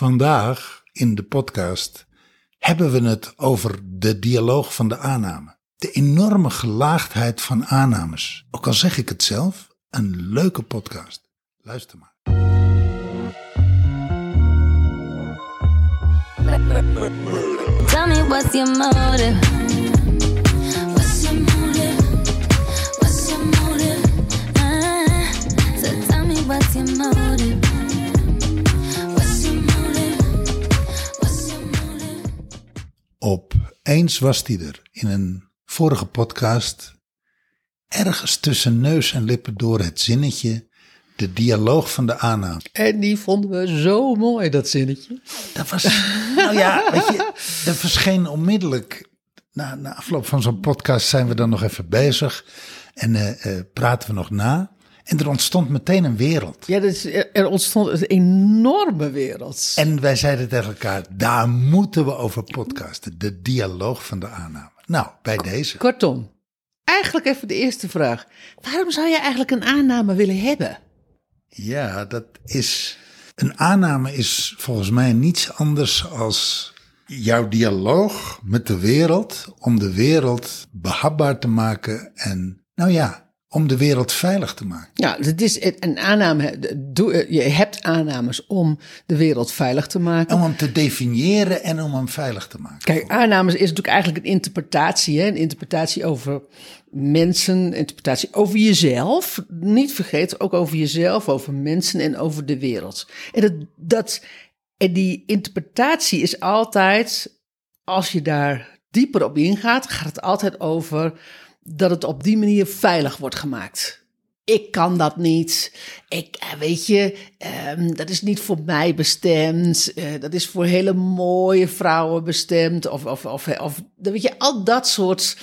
Vandaag in de podcast hebben we het over de dialoog van de aanname. De enorme gelaagdheid van aannames. Ook al zeg ik het zelf, een leuke podcast. Luister maar. Tell me what's your motive? What's your motive? What's your motive? So tell me what's your motive? Opeens was die er in een vorige podcast. Ergens tussen neus en lippen door het zinnetje. De dialoog van de aanname. En die vonden we zo mooi, dat zinnetje. Dat was, nou ja, weet je, er verscheen onmiddellijk, na, na afloop van zo'n podcast zijn we dan nog even bezig en eh, eh, praten we nog na. En er ontstond meteen een wereld. Ja, dus er er ontstond een enorme wereld. En wij zeiden tegen elkaar, daar moeten we over podcasten. De dialoog van de aanname. Nou, bij deze. Kortom, eigenlijk even de eerste vraag. Waarom zou je eigenlijk een aanname willen hebben? Ja, dat is. Een aanname is volgens mij niets anders als jouw dialoog met de wereld. om de wereld behapbaar te maken en, nou ja, om de wereld veilig te maken. Ja, het is een aanname. doe- Je hebt aannames om de wereld veilig te maken. Om hem te definiëren en om hem veilig te maken. Kijk, aannames is natuurlijk eigenlijk een interpretatie. Hè? Een interpretatie over mensen, interpretatie over jezelf. Niet vergeten, ook over jezelf, over mensen en over de wereld. En, dat, dat, en die interpretatie is altijd, als je daar dieper op ingaat, gaat het altijd over dat het op die manier veilig wordt gemaakt. Ik kan dat niet. Ik, eh, weet je, ehm, dat is niet voor mij bestemd. Eh, dat is voor hele mooie vrouwen bestemd. Of, of, of, of weet je, al dat soort.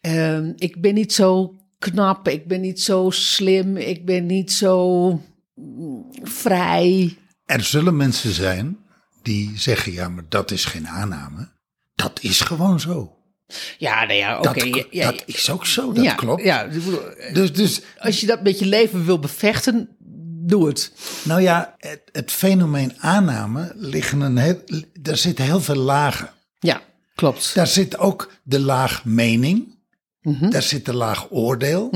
ehm, ik ben niet zo knap. Ik ben niet zo slim. Ik ben niet zo mm, vrij. Er zullen mensen zijn die zeggen: ja, maar dat is geen aanname. Dat is gewoon zo. Ja, nou ja, oké. dat, ja, ja, dat is ook zo, dat ja, klopt. Ja, Dus, dus, als je dat met je leven wil bevechten, doe het. nou ja, het, het fenomeen aanname liggen een heel, er zitten heel veel lagen. Ja, klopt. Daar zit ook de laag mening. Daar zit de laag oordeel.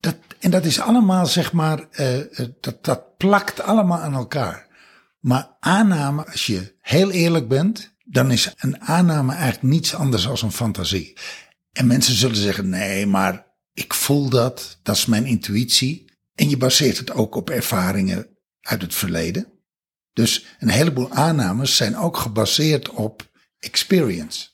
dat, en dat is allemaal, zeg maar, eh, eh, dat, dat plakt allemaal aan elkaar. Maar aanname, als je heel eerlijk bent, dan is een aanname eigenlijk niets anders dan een fantasie. En mensen zullen zeggen, nee, maar ik voel dat, dat is mijn intuïtie. En je baseert het ook op ervaringen uit het verleden. Dus een heleboel aannames zijn ook gebaseerd op experience.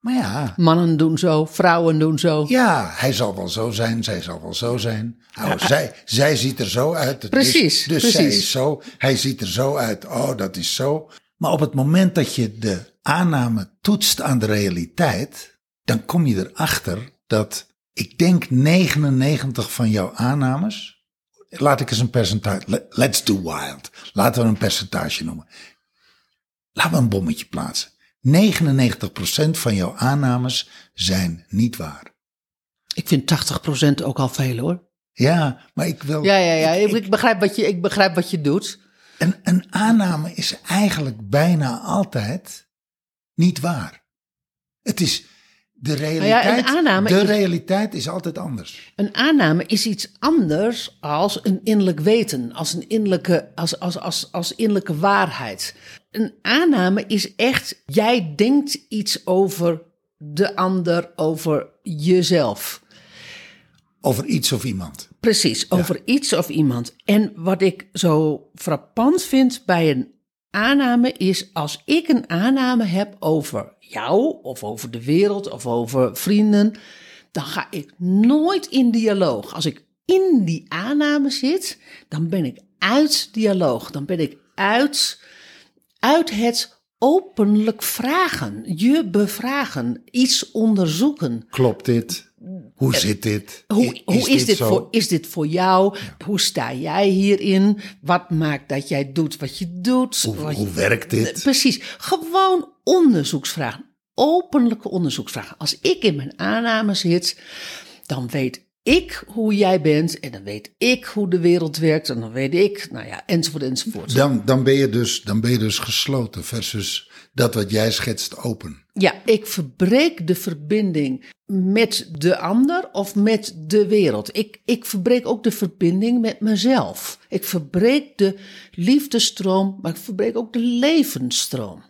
Maar ja, Mannen doen zo, vrouwen doen zo. ja, hij zal wel zo zijn, zij zal wel zo zijn. Nou, zij, zij ziet er zo uit. Precies, is- dus zij precies. is zo, hij ziet er zo uit. Oh, dat is zo. Maar op het moment dat je de aanname toetst aan de realiteit, dan kom je erachter dat ik denk 99 van jouw aannames. Laat ik eens een percentage. le- Let's do wild. Laten we een percentage noemen. Laten we een bommetje plaatsen. 99% van jouw aannames zijn niet waar. Ik vind 80% ook al veel hoor. Ja, maar ik wil. Ja, ja, ja. ik- Ik, ik begrijp, wat je, ik begrijp wat je doet. Een, een aanname is eigenlijk bijna altijd niet waar. Het is de realiteit. Nou aanname de is- realiteit is altijd anders. Een aanname is iets anders als een innerlijk weten, als een innerlijke, als, als, als, als innerlijke waarheid. Een aanname is echt, jij denkt iets over de ander, over jezelf. Over iets of iemand. Precies, over iets of iemand. En wat ik zo frappant vind bij een aanname is als ik een aanname heb over jou of over de wereld of over vrienden, dan ga ik nooit in dialoog. Als ik in die aanname zit, dan ben ik uit dialoog. Dan ben ik uit, uit het openlijk vragen, je bevragen, iets onderzoeken. Klopt dit? Hoe zit dit? Hoe, is, dit voor, is dit voor jou? Hoe sta jij hierin? Wat maakt dat jij doet wat je doet? Hoe, Wat hoe je- werkt dit? Precies. Gewoon onderzoeksvragen. Openlijke onderzoeksvragen. Als ik in mijn aanname zit, dan weet ik hoe jij bent en dan weet ik hoe de wereld werkt en dan weet ik, nou ja, enzovoort enzovoort. Dan, dan, ben je dus, dan ben je dus gesloten versus dat wat jij schetst open. Ja, ik verbreek de verbinding met de ander of met de wereld. Ik, ik verbreek ook de verbinding met mezelf. Ik verbreek de liefdestroom, maar ik verbreek ook de levensstroom.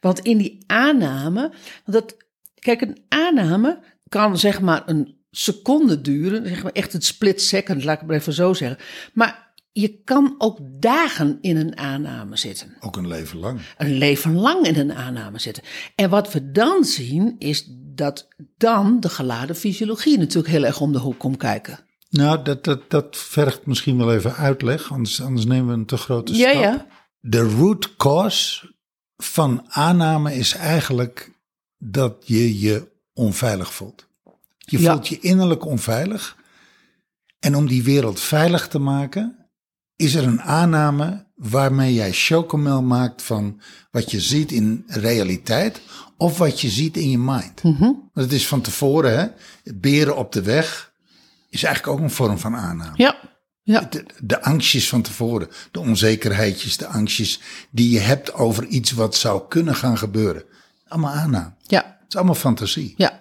Want in die aanname, dat, kijk, een aanname kan zeg maar een seconde duren, zeg maar echt een split second, laat ik het maar even zo zeggen. Maar je kan ook dagen in een aanname zitten. Ook een leven lang. Een leven lang in een aanname zitten. En wat we dan zien, is dat dan de geladen fysiologie natuurlijk heel erg om de hoek komt kijken. Nou, dat, dat, dat vergt misschien wel even uitleg, anders, anders nemen we een te grote Ja, stap. ja. De root cause van aanname is eigenlijk dat je je onveilig voelt. Je Ja. voelt je innerlijk onveilig. En om die wereld veilig te maken, is er een aanname waarmee jij chocomel maakt van wat je ziet in realiteit of wat je ziet in je mind. Want het is van tevoren, hè? Beren op de weg is eigenlijk ook een vorm van aanname Ja, ja. de, de angstjes van tevoren, de onzekerheidjes, de angstjes die je hebt over iets wat zou kunnen gaan gebeuren. Allemaal aanname. Ja, Het is allemaal fantasie. ja.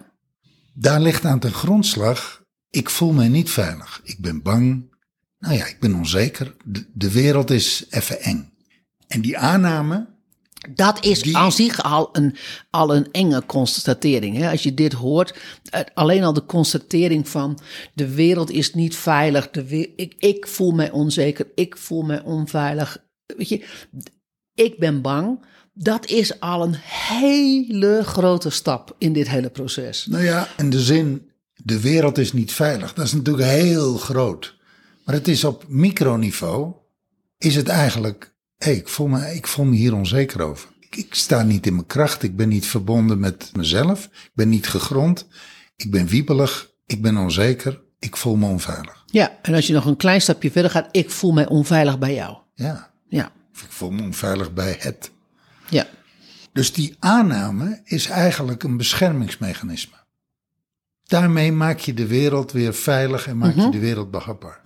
Daar ligt aan ten grondslag, ik voel mij niet veilig. Ik ben bang. Nou ja, ik ben onzeker. De, de wereld is even eng. En die aanname, Dat is Die- aan zich al een, al een enge constatering. Hè? Als je dit hoort, eh, alleen al de constatering van de wereld is niet veilig. De we- ik, ik voel mij onzeker, ik voel mij onveilig. Weet je, ik ben bang. Dat is al een hele grote stap in dit hele proces. nou ja, in de zin, de wereld is niet veilig. Dat is natuurlijk heel groot. Maar het is op microniveau, is het eigenlijk, hé, ik, voel me, ik voel me hier onzeker over. Ik, ik sta niet in mijn kracht, ik ben niet verbonden met mezelf, ik ben niet gegrond, ik ben wiebelig, ik ben onzeker, ik voel me onveilig. Ja, en als je nog een klein stapje verder gaat, ik voel mij onveilig bij jou. Ja, Ja, of ik voel me onveilig bij het. ja, Dus die aanname is eigenlijk een beschermingsmechanisme. Daarmee maak je de wereld weer veilig en maak je de wereld behapbaar.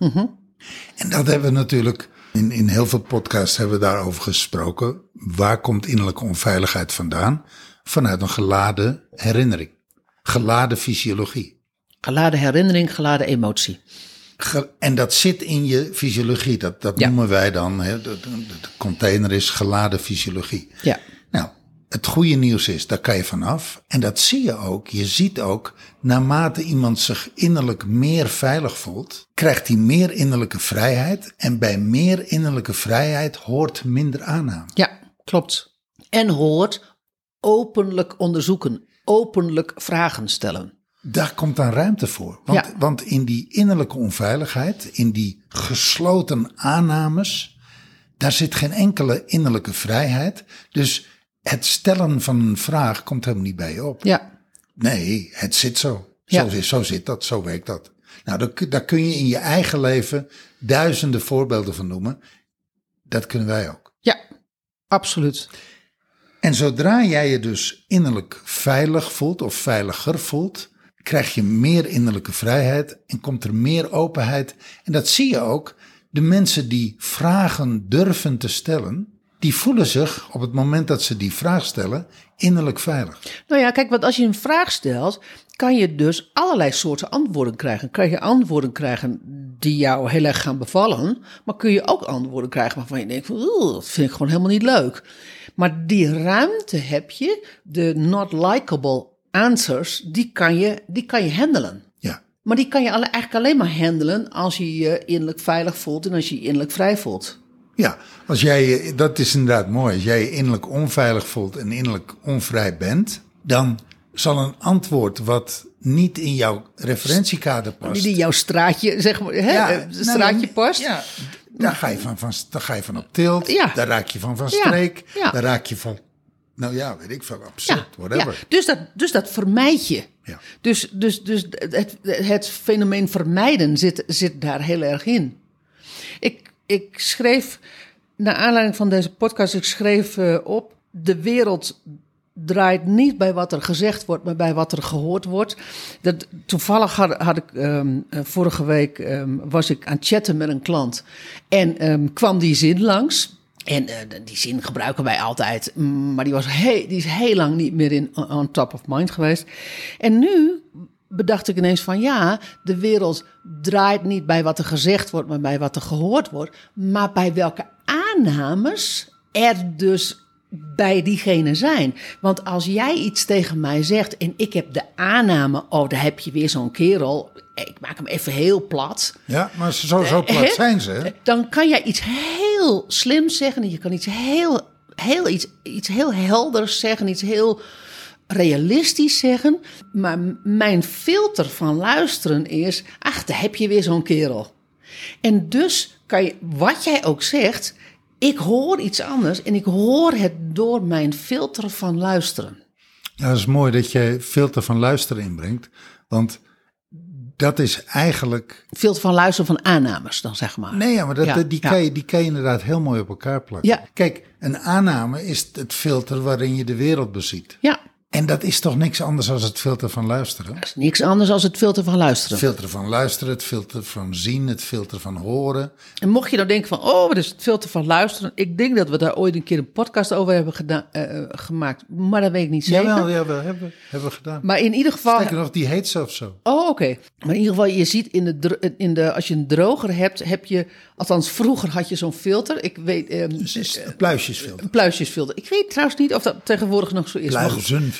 En dat hebben we natuurlijk in, in heel veel podcasts hebben we daarover gesproken. Waar komt innerlijke onveiligheid vandaan? Vanuit een geladen herinnering. Geladen fysiologie. geladen herinnering, geladen emotie. Ge- en dat zit in je fysiologie. Dat, dat Ja. noemen wij dan. Hè, de, de- de container is geladen fysiologie. Ja, het goede nieuws is, daar kan je vanaf. En dat zie je ook. Je ziet ook, naarmate iemand zich innerlijk meer veilig voelt, krijgt hij meer innerlijke vrijheid. En bij meer innerlijke vrijheid hoort minder aanname. Ja, klopt. En hoort openlijk onderzoeken, openlijk vragen stellen. Daar komt dan ruimte voor. Want, Ja. want in die innerlijke onveiligheid, in die gesloten aannames, daar zit geen enkele innerlijke vrijheid. Dus het stellen van een vraag komt helemaal niet bij je op. Ja, Nee, het zit zo. Ja. Zo, zo zit dat, zo werkt dat. Nou, daar kun je in je eigen leven duizenden voorbeelden van noemen. Dat kunnen wij ook. ja, absoluut. En zodra jij je dus innerlijk veilig voelt of veiliger voelt, krijg je meer innerlijke vrijheid en komt er meer openheid. En dat zie je ook. De mensen die vragen durven te stellen, die voelen zich op het moment dat ze die vraag stellen innerlijk veilig. Nou ja, kijk, want als je een vraag stelt, kan je dus allerlei soorten antwoorden krijgen. Kan je antwoorden krijgen die jou heel erg gaan bevallen, maar kun je ook antwoorden krijgen waarvan je denkt van, "Oeh, dat vind ik gewoon helemaal niet leuk. Maar die ruimte heb je, de not likable answers, die kan je, die kan je handelen. Ja. Maar die kan je eigenlijk alleen maar handelen als je je innerlijk veilig voelt en als je je innerlijk vrij voelt. Ja, als jij dat is inderdaad mooi. Als jij je innerlijk onveilig voelt en innerlijk onvrij bent, dan zal een antwoord wat niet in jouw referentiekader past. Die in jouw straatje, zeg maar, hè, Ja, eh, nou, straatje past. Ja, daar ga je van, van, daar ga je van op tilt. Ja. Daar raak je van van streek. ja. Daar raak je van, nou ja, weet ik veel, absurd, whatever. Dus, dat, dus dat vermijd je. Ja. Dus, dus, dus het, het fenomeen vermijden zit, zit daar heel erg in. Ik, ik schreef, naar aanleiding van deze podcast, ik schreef eh, op... de wereld draait niet bij wat er gezegd wordt, maar bij wat er gehoord wordt. Dat, toevallig had, ik ehm, eh, vorige week ehm, was ik aan het chatten met een klant en ehm, kwam die zin langs. En eh, die zin gebruiken wij altijd, mm, maar die, was die is heel lang niet meer in on top of mind geweest. En nu bedacht ik ineens van ja, de wereld draait niet bij wat er gezegd wordt, maar bij wat er gehoord wordt. Maar bij welke aannames er dus bij diegene zijn. Want als jij iets tegen mij zegt en ik heb de aanname, oh, daar heb je weer zo'n kerel. Ik maak hem even heel plat. Ja, maar zo, zo plat Hè? zijn ze. Dan kan jij iets heel slims zeggen. en Je kan iets heel, heel, iets, iets heel helders zeggen. Iets heel realistisch zeggen. Maar mijn filter van luisteren is... Ach, daar heb je weer zo'n kerel. En dus kan je, wat jij ook zegt... Ik hoor iets anders en ik hoor het door mijn filter van luisteren. Ja, het is mooi dat je filter van luisteren inbrengt. Want dat is eigenlijk. Filter van luisteren van aannames dan, zeg maar. Nee, ja, maar dat, Ja, die, ja. kan je, die kan je inderdaad heel mooi op elkaar plakken. Ja. Kijk, een aanname is het filter waarin je de wereld beziet. Ja, En dat is toch niks anders dan het filter van luisteren? dat is niks anders dan het filter van luisteren. Het filter van luisteren, het filter van zien, het filter van horen. En mocht je nou denken van, oh, wat is het filter van luisteren? Ik denk dat we daar ooit een keer een podcast over hebben gedaan, eh, eh, gemaakt, maar dat weet ik niet zeker. Jawel, jawel, hebben, we- hebben we gedaan. Maar in ieder geval... Sterker nog, die heet zelfs zo. Oh, oké. Maar in ieder geval, je ziet in de, dro- in de, als je een droger hebt, heb je, althans vroeger had je zo'n filter. Ik weet, ehm, is een pluisjesfilter. een pluisjesfilter. Ik weet trouwens niet of dat tegenwoordig nog zo is. Maar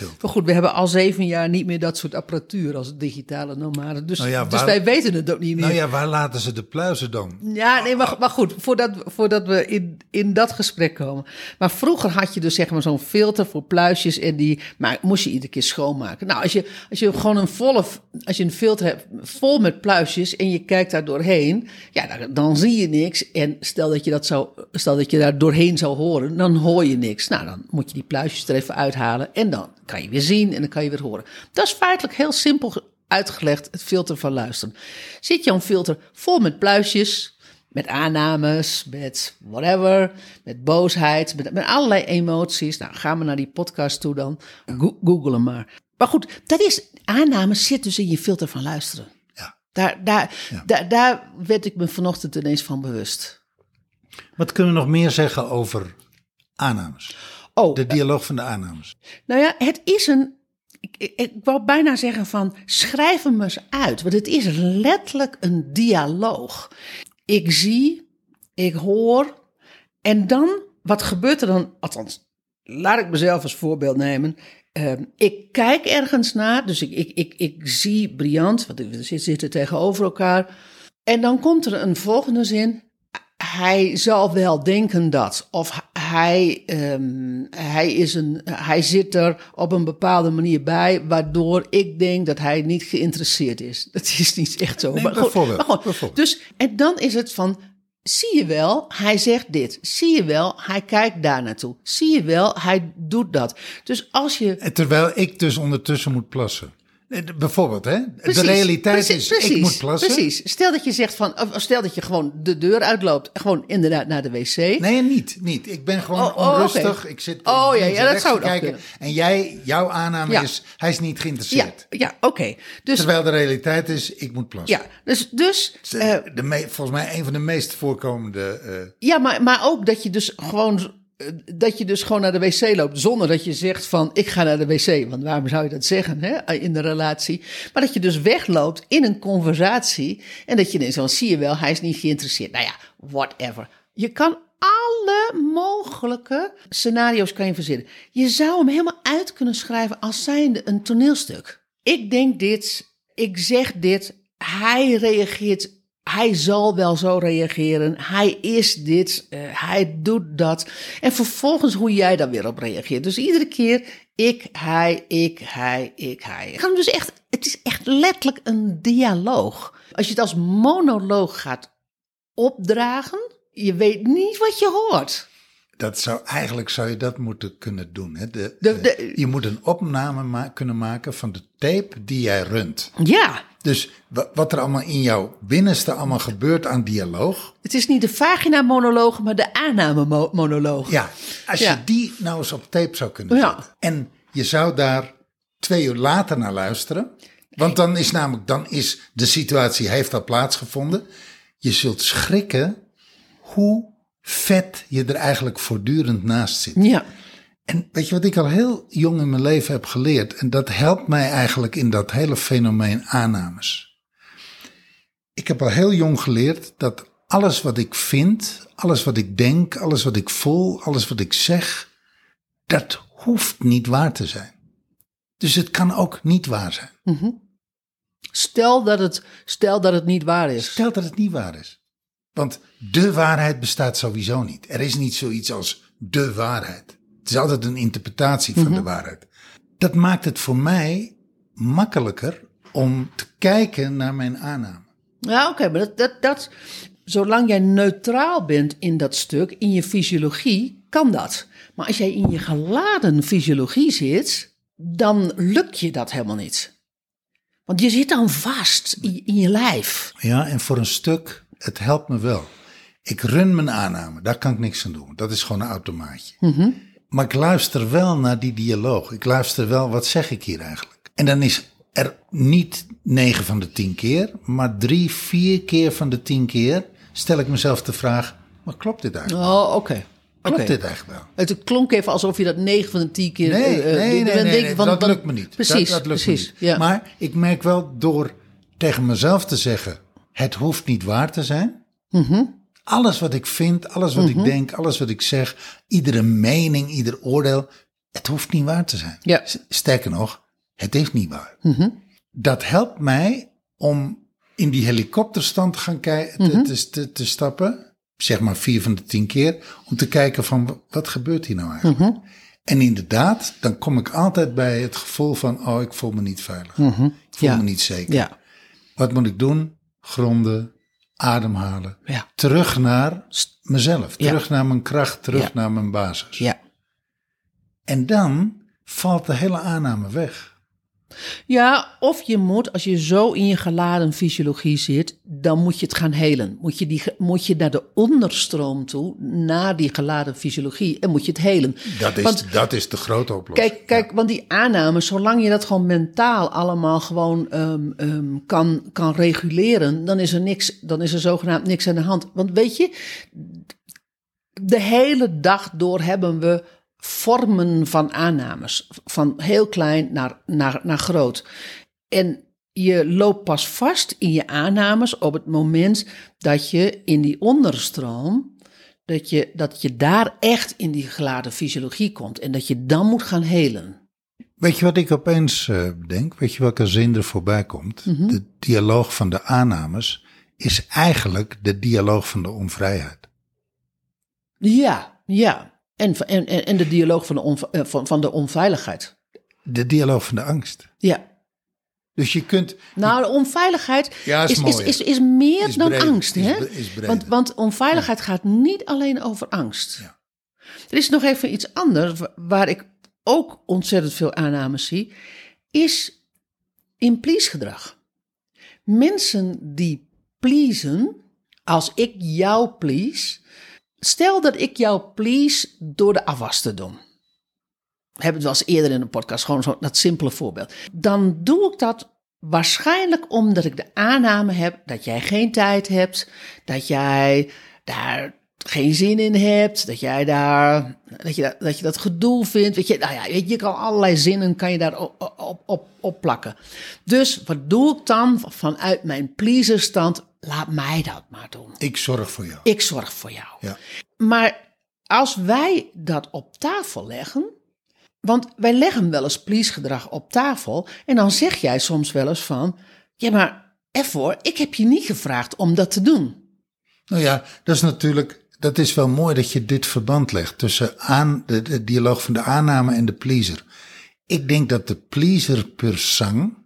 Pluizenfilter. maar goed, we hebben al zeven jaar niet meer dat soort apparatuur als digitale nomaden. Dus, Nou ja, dus wij weten het ook niet meer. Nou ja, waar laten ze de pluizen dan? Ja, nee, maar, maar goed, voordat, voordat we in, in dat gesprek komen. Maar vroeger had je dus zeg maar zo'n filter voor pluisjes en die maar moest je iedere keer schoonmaken. Nou, als je, als je gewoon een volle, als je een filter hebt vol met pluisjes en je kijkt daar doorheen, ja, dan, dan zie je niks. En stel dat je dat zou, stel dat je daar doorheen zou horen, dan hoor je niks. Nou, dan moet je die pluisjes er even uithalen en dan kan je weer zien en dan kan je weer horen. Dat is feitelijk heel simpel uitgelegd, het filter van luisteren. Zit jouw filter vol met pluisjes, met aannames, met whatever, met boosheid, met, met allerlei emoties. Nou, ga maar naar die podcast toe dan. Go- Google hem maar. Maar goed, dat is, aannames zit dus in je filter van luisteren. Ja. Daar, daar, daar, daar werd ik me vanochtend ineens van bewust. Wat kunnen we nog meer zeggen over aannames? Oh, De dialoog van de aannames. Nou ja, het is een. Ik, ik, ik wou bijna zeggen van schrijf hem eens uit. Want het is letterlijk een dialoog. Ik zie, ik hoor. En dan, wat gebeurt er dan? Althans, laat ik mezelf als voorbeeld nemen. Ehm, ik kijk ergens naar, dus ik, ik, ik, ik zie Briant, want we zitten zitten tegenover elkaar. En dan komt er een volgende zin hij zal wel denken dat. Of hij, ehm, hij, is een, hij zit er op een bepaalde manier bij, waardoor ik denk dat hij niet geïnteresseerd is. Dat is niet echt zo. Nee, maar, goed, bijvoorbeeld, maar goed, bijvoorbeeld. Dus, en dan is het van, zie je wel, hij zegt dit. Zie je wel, hij kijkt daar naartoe. Zie je wel, hij doet dat. Dus als je... Terwijl ik dus ondertussen moet plassen. Bijvoorbeeld, hè? Precies, de realiteit precies, is, ik moet plassen. Precies. Stel dat je zegt van, of stel dat je gewoon de deur uitloopt, gewoon inderdaad naar de wc. Nee, niet, niet. Ik ben gewoon Oh, oh, onrustig. oké. Ik zit Oh, ja, ja, dat zou kijken. En jij, jouw aanname Ja. is, hij is niet Ja, geïnteresseerd. ja oké. Dus, Terwijl de realiteit is, ik moet plassen. ja, dus, dus De- eh, de me- volgens mij een van de meest voorkomende... eh, ja, maar, maar ook dat je dus gewoon dat je dus gewoon naar de wc loopt zonder dat je zegt van ik ga naar de wc. Want waarom zou je dat zeggen hè, in de relatie? Maar dat je dus wegloopt in een conversatie en dat je denkt van zie je wel, hij is niet geïnteresseerd. Nou ja, whatever. Je kan alle mogelijke scenario's kan je verzinnen. Je zou hem helemaal uit kunnen schrijven als zijnde een toneelstuk. Ik denk dit, ik zeg dit, hij reageert hij zal wel zo reageren. Hij is dit. eh, hij doet dat. En vervolgens hoe jij daar weer op reageert. Dus iedere keer ik, hij, ik, hij, ik, hij. Het kan dus echt, het is echt letterlijk een dialoog. Als je het als monoloog gaat opdragen, je weet niet wat je hoort. dat zou, eigenlijk zou je dat moeten kunnen doen. Hè? De, De- eh, de- je moet een opname ma- kunnen maken van de tape die jij runt. Ja, Dus wa- wat er allemaal in jouw binnenste allemaal gebeurt aan dialoog. het is niet de vagina-monoloog, maar de aanname-monoloog. Ja, als Ja. je die nou eens op tape zou kunnen Ja. zetten. En je zou daar twee uur later naar luisteren. Want dan is namelijk, dan is de situatie, heeft al plaatsgevonden. Je zult schrikken hoe vet je er eigenlijk voortdurend naast zit. Ja. En weet je wat ik al heel jong in mijn leven heb geleerd? En dat helpt mij eigenlijk in dat hele fenomeen aannames. Ik heb al heel jong geleerd dat alles wat ik vind, alles wat ik denk, alles wat ik voel, alles wat ik zeg, dat hoeft niet waar te zijn. Dus het kan ook niet waar zijn. Stel dat, het, stel dat het niet waar is. Stel dat het niet waar is. Want de waarheid bestaat sowieso niet. Er is niet zoiets als de waarheid. Het is altijd een interpretatie van de waarheid. Dat maakt het voor mij makkelijker om te kijken naar mijn aanname. Ja, oké, maar dat, dat, dat, zolang jij neutraal bent in dat stuk, in je fysiologie, kan dat. Maar als jij in je geladen fysiologie zit, dan lukt je dat helemaal niet. Want je zit dan vast in, in je lijf. Ja, en voor een stuk, het helpt me wel. Ik run mijn aanname, daar kan ik niks aan doen. Dat is gewoon een automaatje. Maar ik luister wel naar die dialoog. Ik luister wel, wat zeg ik hier eigenlijk? En dan is er niet negen van de tien keer, maar drie, vier keer van de tien keer stel ik mezelf de vraag, maar klopt dit eigenlijk? Oh, oké. Klopt dit eigenlijk wel? Het klonk even alsof je dat 9 van de 10 keer. Nee, eh, eh, nee, nee, dan nee, nee, ik van- dat lukt me niet. Precies, dat, dat lukt precies. me niet. Ja. Maar ik merk wel door tegen mezelf te zeggen, het hoeft niet waar te zijn. Mhm. Alles wat ik vind, alles wat ik denk, alles wat ik zeg, iedere mening, ieder oordeel, het hoeft niet waar te zijn. Ja. Mhm. Sterker nog, het is niet waar. Dat helpt mij om in die helikopterstand te gaan Mhm. te, te, te stappen, zeg maar vier van de tien keer, om te kijken van wa- wat gebeurt hier nou eigenlijk. Mhm. En inderdaad, dan kom ik altijd bij het gevoel van, oh, ik voel me niet veilig. Ik voel Mhm. Ja. me niet zeker. Ja, Wat moet ik doen? Gronden, ademhalen. ja, Terug naar mezelf, Ja. terug naar mijn kracht, terug Ja. naar mijn basis. ja. En dan valt de hele aanname weg. Ja, of je moet, als je zo in je geladen fysiologie zit, dan moet je het gaan helen. Moet je, die, moet je naar de onderstroom toe, naar die geladen fysiologie, en moet je het helen. Dat is, Want dat is de grote oplossing. Kijk, kijk, want die aannames, zolang je dat gewoon mentaal allemaal gewoon ehm, ehm, kan, kan reguleren, dan is er niks, dan is er zogenaamd niks aan de hand. Want weet je, de hele dag door hebben we vormen van aannames, van heel klein naar, naar, naar groot. En je loopt pas vast in je aannames op het moment dat je in die onderstroom, dat je, dat je daar echt in die geladen fysiologie komt en dat je dan moet gaan helen. Weet je wat ik opeens eh, bedenk? Weet je welke zin er voorbij komt? Mhm. De dialoog van de aannames is eigenlijk de dialoog van de onvrijheid. Ja, ja. En, en, en en de dialoog van de, eh, van, van de onveiligheid. De dialoog van de angst. Ja. Dus je kunt. Nou, de onveiligheid Ja, is is, is, meer Is dan breder, angst. hè? want, want onveiligheid gaat niet alleen over angst. Ja. Er is nog even iets anders wa- waar ik ook ontzettend veel aannames zie. Is in please gedrag. Mensen die pleasen, als ik jou please. Stel dat ik jou please door de afwas te doen. Hebben het wel eens eerder in de podcast, gewoon zo, dat simpele voorbeeld. Dan doe ik dat waarschijnlijk omdat ik de aanname heb dat jij geen tijd hebt, dat jij daar geen zin in hebt, dat jij daar, dat je dat, dat, je dat gedoe vindt. Weet je, nou ja, je, je kan allerlei zinnen kan je daar op, op, op, op plakken. Dus wat doe ik dan vanuit mijn pleaserstand? Laat mij dat maar doen. Ik zorg voor jou. Ik zorg voor jou. Ja. Maar als wij dat op tafel leggen, want wij leggen wel eens please-gedrag op tafel, en dan zeg jij soms wel eens van, ja maar ervoor, ik heb je niet gevraagd om dat te doen. Nou ja, dat is natuurlijk. Dat is wel mooi dat je dit verband legt tussen aan, de, de dialoog van de aanname en de pleaser. Ik denk dat de pleaser per sang,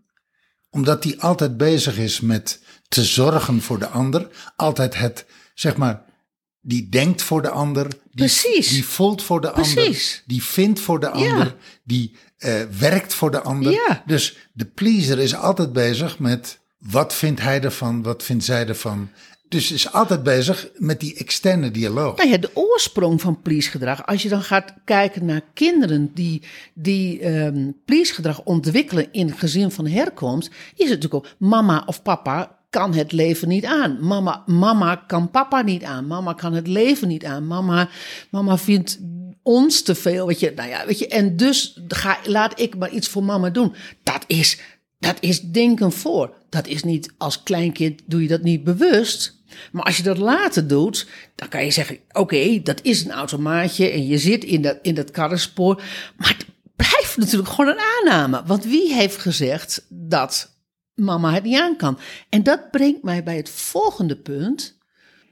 omdat hij altijd bezig is met te zorgen voor de ander, altijd het, zeg maar, die denkt voor de ander, die, Precies. die voelt voor de ander, die vindt voor de ander, die eh, werkt voor de ander. Ja. Dus de pleaser is altijd bezig met wat vindt hij ervan, wat vindt zij ervan. Dus is altijd bezig met die externe dialoog. Nou ja, de oorsprong van please-gedrag. Als je dan gaat kijken naar kinderen die, die please-gedrag ontwikkelen in gezin van herkomst, is het natuurlijk ook mama of papa kan het leven niet aan. Mama, mama kan papa niet aan. Mama kan het leven niet aan. Mama, mama vindt ons te veel. Weet je, nou ja, weet je, en dus ga, laat ik maar iets voor mama doen. Dat is, dat is denken voor. Dat is niet als kleinkind doe je dat niet bewust. Maar als je dat later doet, dan kan je zeggen: Oké, dat is een automaatje en je zit in dat, in dat karrenspoor. Maar het blijft natuurlijk gewoon een aanname. Want wie heeft gezegd dat mama het niet aan kan? En dat brengt mij bij het volgende punt.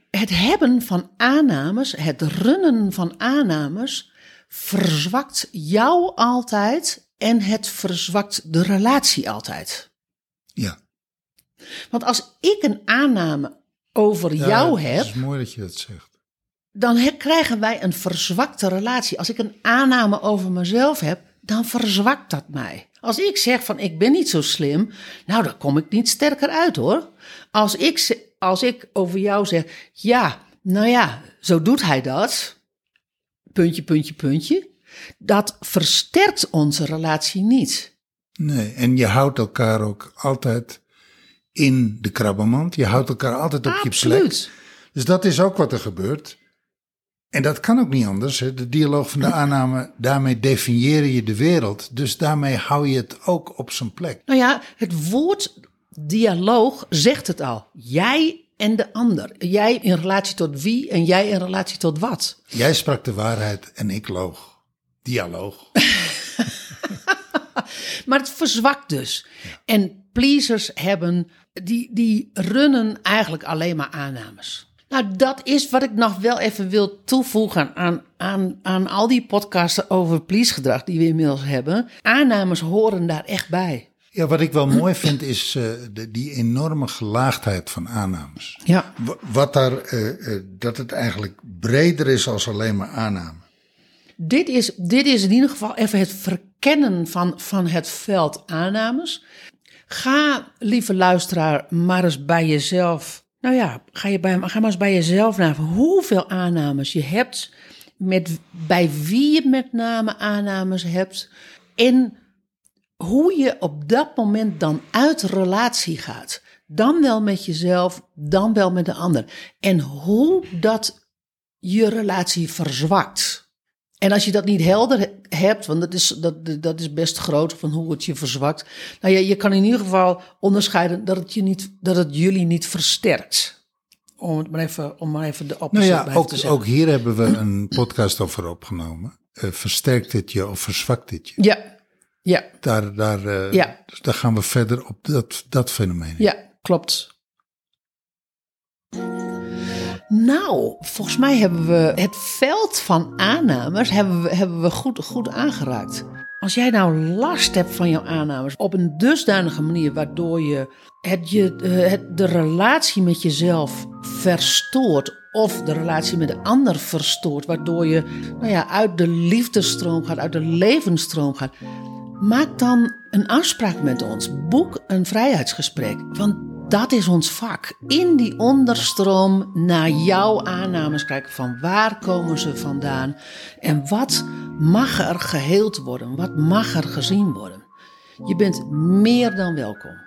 Het hebben van aannames, het runnen van aannames, verzwakt jou altijd en het verzwakt de relatie altijd. Ja. Want als ik een aanname over jou heb, Het is mooi dat je dat zegt. dan krijgen wij een verzwakte relatie. Als ik een aanname over mezelf heb, dan verzwakt dat mij. Als ik zeg van ik ben niet zo slim, nou dan kom ik niet sterker uit hoor. Als ik, als ik over jou zeg, ja, nou ja, zo doet hij dat, puntje, puntje, puntje, dat versterkt onze relatie niet. Nee, en je houdt elkaar ook altijd in de krabbenmand. Je houdt elkaar altijd op je plek. Dus dat is ook wat er gebeurt. En dat kan ook niet anders. Hè? De dialoog van de aanname, daarmee definieer je de wereld. Dus daarmee hou je het ook op zijn plek. Nou ja, het woord dialoog zegt het al. Jij en de ander. Jij in relatie tot wie en jij in relatie tot wat. Jij sprak de waarheid en ik loog. Dialoog. Maar het verzwakt dus. En pleasers hebben, die, die runnen eigenlijk alleen maar aannames. Nou, dat is wat ik nog wel even wil toevoegen aan, aan, aan al die podcasten over please-gedrag die we inmiddels hebben. Aannames horen daar echt bij. Ja, wat ik wel mooi vind is eh, de, die enorme gelaagdheid van aannames. Ja. Wa- Wat daar, eh, eh, dat het eigenlijk breder is als alleen maar aanname. Dit is, dit is in ieder geval even het verkennen van, van het veld aannames. Ga, lieve luisteraar, maar eens bij jezelf. Nou ja, ga, je bij, ga maar eens bij jezelf naar hoeveel aannames je hebt. Met, bij wie je met name aannames hebt. En hoe je op dat moment dan uit relatie gaat. Dan wel met jezelf, dan wel met de ander. En hoe dat je relatie verzwakt. En als je dat niet helder he- hebt, want dat is, dat, dat is best groot van hoe het je verzwakt. Nou ja, je kan in ieder geval onderscheiden dat het, je niet, dat het jullie niet versterkt. Om het maar even, om maar even de Nou opposite ja, bij ook, te zeggen. ook hier hebben we een podcast over opgenomen. Eh, versterkt dit je of verzwakt dit je? Ja, ja, Daar, daar, eh, Ja. dus daar gaan we verder op dat, dat fenomeen. ja, klopt. Nou, volgens mij hebben we het veld van aannames hebben we, hebben we goed, goed aangeraakt. Als jij nou last hebt van jouw aannames op een dusdanige manier waardoor je, het, je eh, de relatie met jezelf verstoort of de relatie met de ander verstoort, waardoor je nou ja, uit de liefdestroom gaat, uit de levensstroom gaat, maak dan een afspraak met ons. Boek een vrijheidsgesprek. Want dat is ons vak. In die onderstroom naar jouw aannames kijken van waar komen ze vandaan en wat mag er geheeld worden, wat mag er gezien worden. Je bent meer dan welkom.